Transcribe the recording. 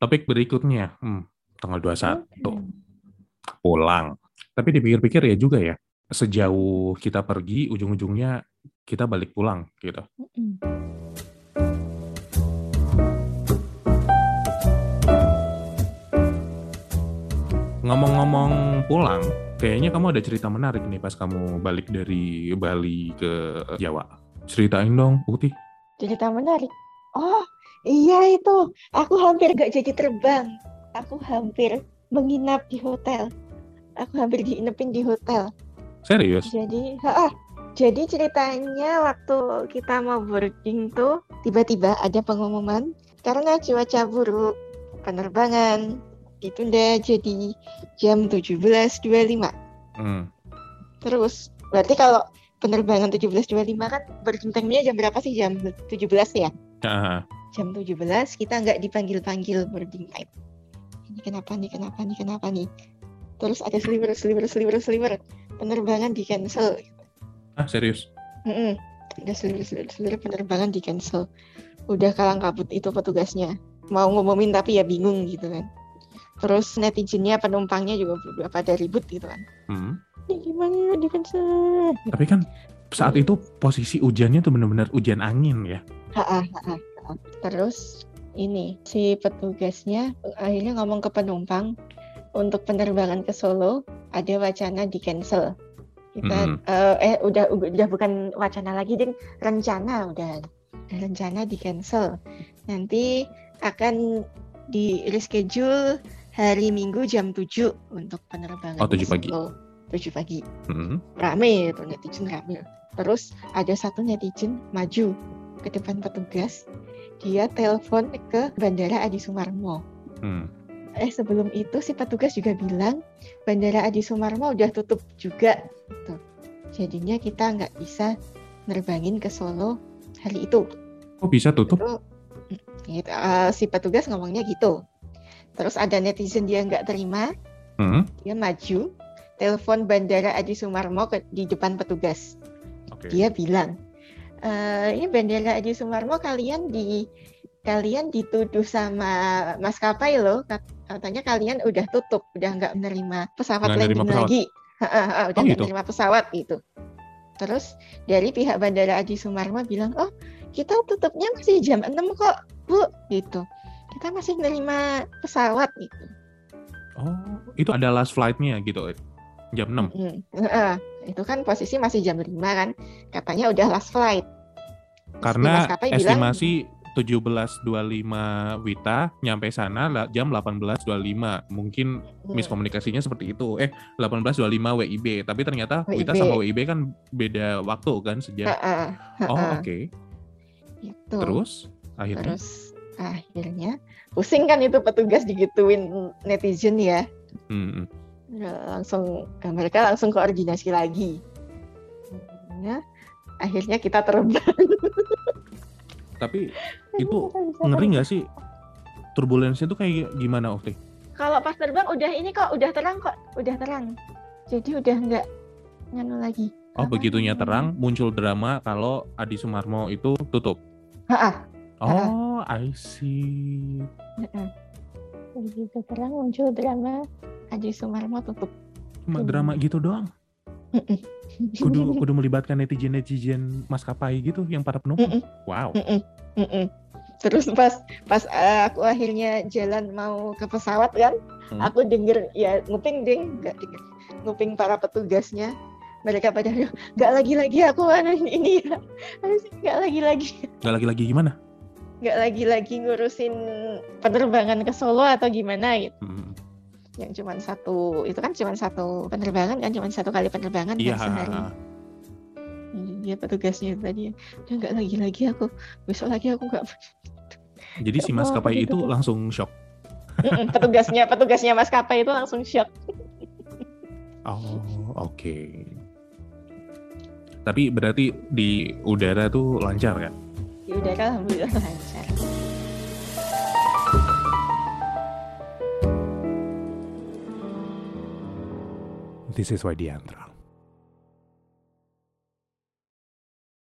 Topik berikutnya, hmm, tanggal 21, Hmm. pulang. Tapi dipikir-pikir ya juga ya, sejauh kita pergi, ujung-ujungnya kita balik pulang gitu. Ngomong-ngomong pulang, kayaknya kamu ada cerita menarik nih pas kamu balik dari Bali ke Jawa. Ceritain dong, Putih. Cerita menarik. Oh, iya itu. Aku hampir gak jadi terbang. Aku hampir menginap di hotel. Aku hampir diinepin di hotel. Serius? Jadi, ha jadi ceritanya waktu kita mau boarding tuh tiba-tiba ada pengumuman karena cuaca buruk penerbangan ditunda jadi jam 17.25. Hmm. Terus berarti kalau penerbangan 17.25 kan boarding time-nya jam berapa sih? Jam 17 ya? Ah, Jam 17 kita nggak dipanggil-panggil boarding time. Ini kenapa nih? Kenapa nih? Kenapa nih? Terus ada sliver, sliver, sliver, sliver. Penerbangan di cancel. ah, serius? Mm-mm. Ada sliver, sliver, sliver penerbangan di cancel. Udah kalang kabut itu petugasnya. Mau ngumumin tapi ya bingung gitu kan. Terus netizennya, penumpangnya juga udah pada ribut gitu kan. Hmm. Ini gimana ya di cancel? Tapi kan saat itu posisi hujannya tuh bener-bener hujan angin ya. Ha-ha, ha-ha, ha-ha. Terus ini si petugasnya akhirnya ngomong ke penumpang untuk penerbangan ke Solo ada wacana di cancel. Kita Mhm. eh, eh udah udah bukan wacana lagi, ding rencana udah rencana di cancel. Nanti akan di reschedule hari Minggu jam 7 untuk penerbangan Oh, 7 ke pagi. Solo. 7 pagi Hmm. rame itu netizen rame terus ada satu netizen maju ke depan petugas dia telepon ke bandara Adi Sumarmo Hmm. eh sebelum itu si petugas juga bilang bandara Adi Sumarmo udah tutup juga gitu. jadinya kita nggak bisa nerbangin ke Solo hari itu Kok bisa tutup? itu gitu, eh, si petugas ngomongnya gitu terus ada netizen dia nggak terima Hmm. dia maju telepon bandara Adi Sumarmo ke, di depan petugas Oke. dia bilang "Eh, ini bandara Adi Sumarmo kalian di kalian dituduh sama maskapai loh Kat- katanya kalian udah tutup udah nggak menerima pesawat Nggak landing pesawat. lagi Ha, ha, ha, udah Oh, nggak gitu? menerima pesawat gitu terus dari pihak bandara Adi Sumarmo bilang oh kita tutupnya masih jam 6 kok bu gitu kita masih menerima pesawat gitu Oh, itu ada last flight-nya gitu. Jam 6. Mm, heeh. Itu kan posisi masih jam 5 kan katanya udah last flight Karena maskapai bilang, estimasi 17.25 Wita nyampe sana jam 18.25. Mungkin "Hmm, miskomunikasinya seperti itu. Eh, 18.25 WIB. Tapi ternyata Wita WIB. sama WIB kan beda waktu kan sejam. heeh, Oh, heeh, oke. gitu. Terus akhirnya Terus akhirnya pusing kan itu petugas digituin netizen ya. Hmm, hmm. Ya, langsung eh, mereka langsung koordinasi lagi. Ya, akhirnya kita terbang. Tapi itu ngeri nggak sih? Turbulensi itu kayak gimana, Okti? Kalau pas terbang udah ini kok, udah terang kok, udah terang. Jadi udah nggak nganu lagi. Oh, Apa begitunya terang, muncul drama kalau Adi Sumarmo itu tutup. Ha-ah. Oh, I see. Heeh. Begitu terang muncul drama Adi Sumarmo tutup. Cuma drama gitu doang. Kudu kudu melibatkan netizen-netizen maskapai gitu yang para penumpang. Wow. Terus pas pas eh, aku akhirnya jalan mau ke pesawat kan, Hmm. aku denger ya nguping ding, nggak nguping para petugasnya. Mereka pada "Aduh, nggak lagi-lagi aku mana ini ya, nggak lagi-lagi, Gak lagi-lagi gimana? nggak lagi-lagi ngurusin penerbangan ke Solo atau gimana gitu. Hmm. Yang cuma satu, itu kan cuma satu penerbangan kan, cuma satu kali penerbangan Iya. kan sehari. Iya petugasnya tadi, udah nggak lagi-lagi aku, besok lagi aku nggak Jadi si maskapai itu tuh. langsung shock. Petugasnya petugasnya maskapai itu langsung shock. Oh, oke. Tapi berarti di udara tuh lancar kan? Di udara alhamdulillah lancar. This is why Wadiantra.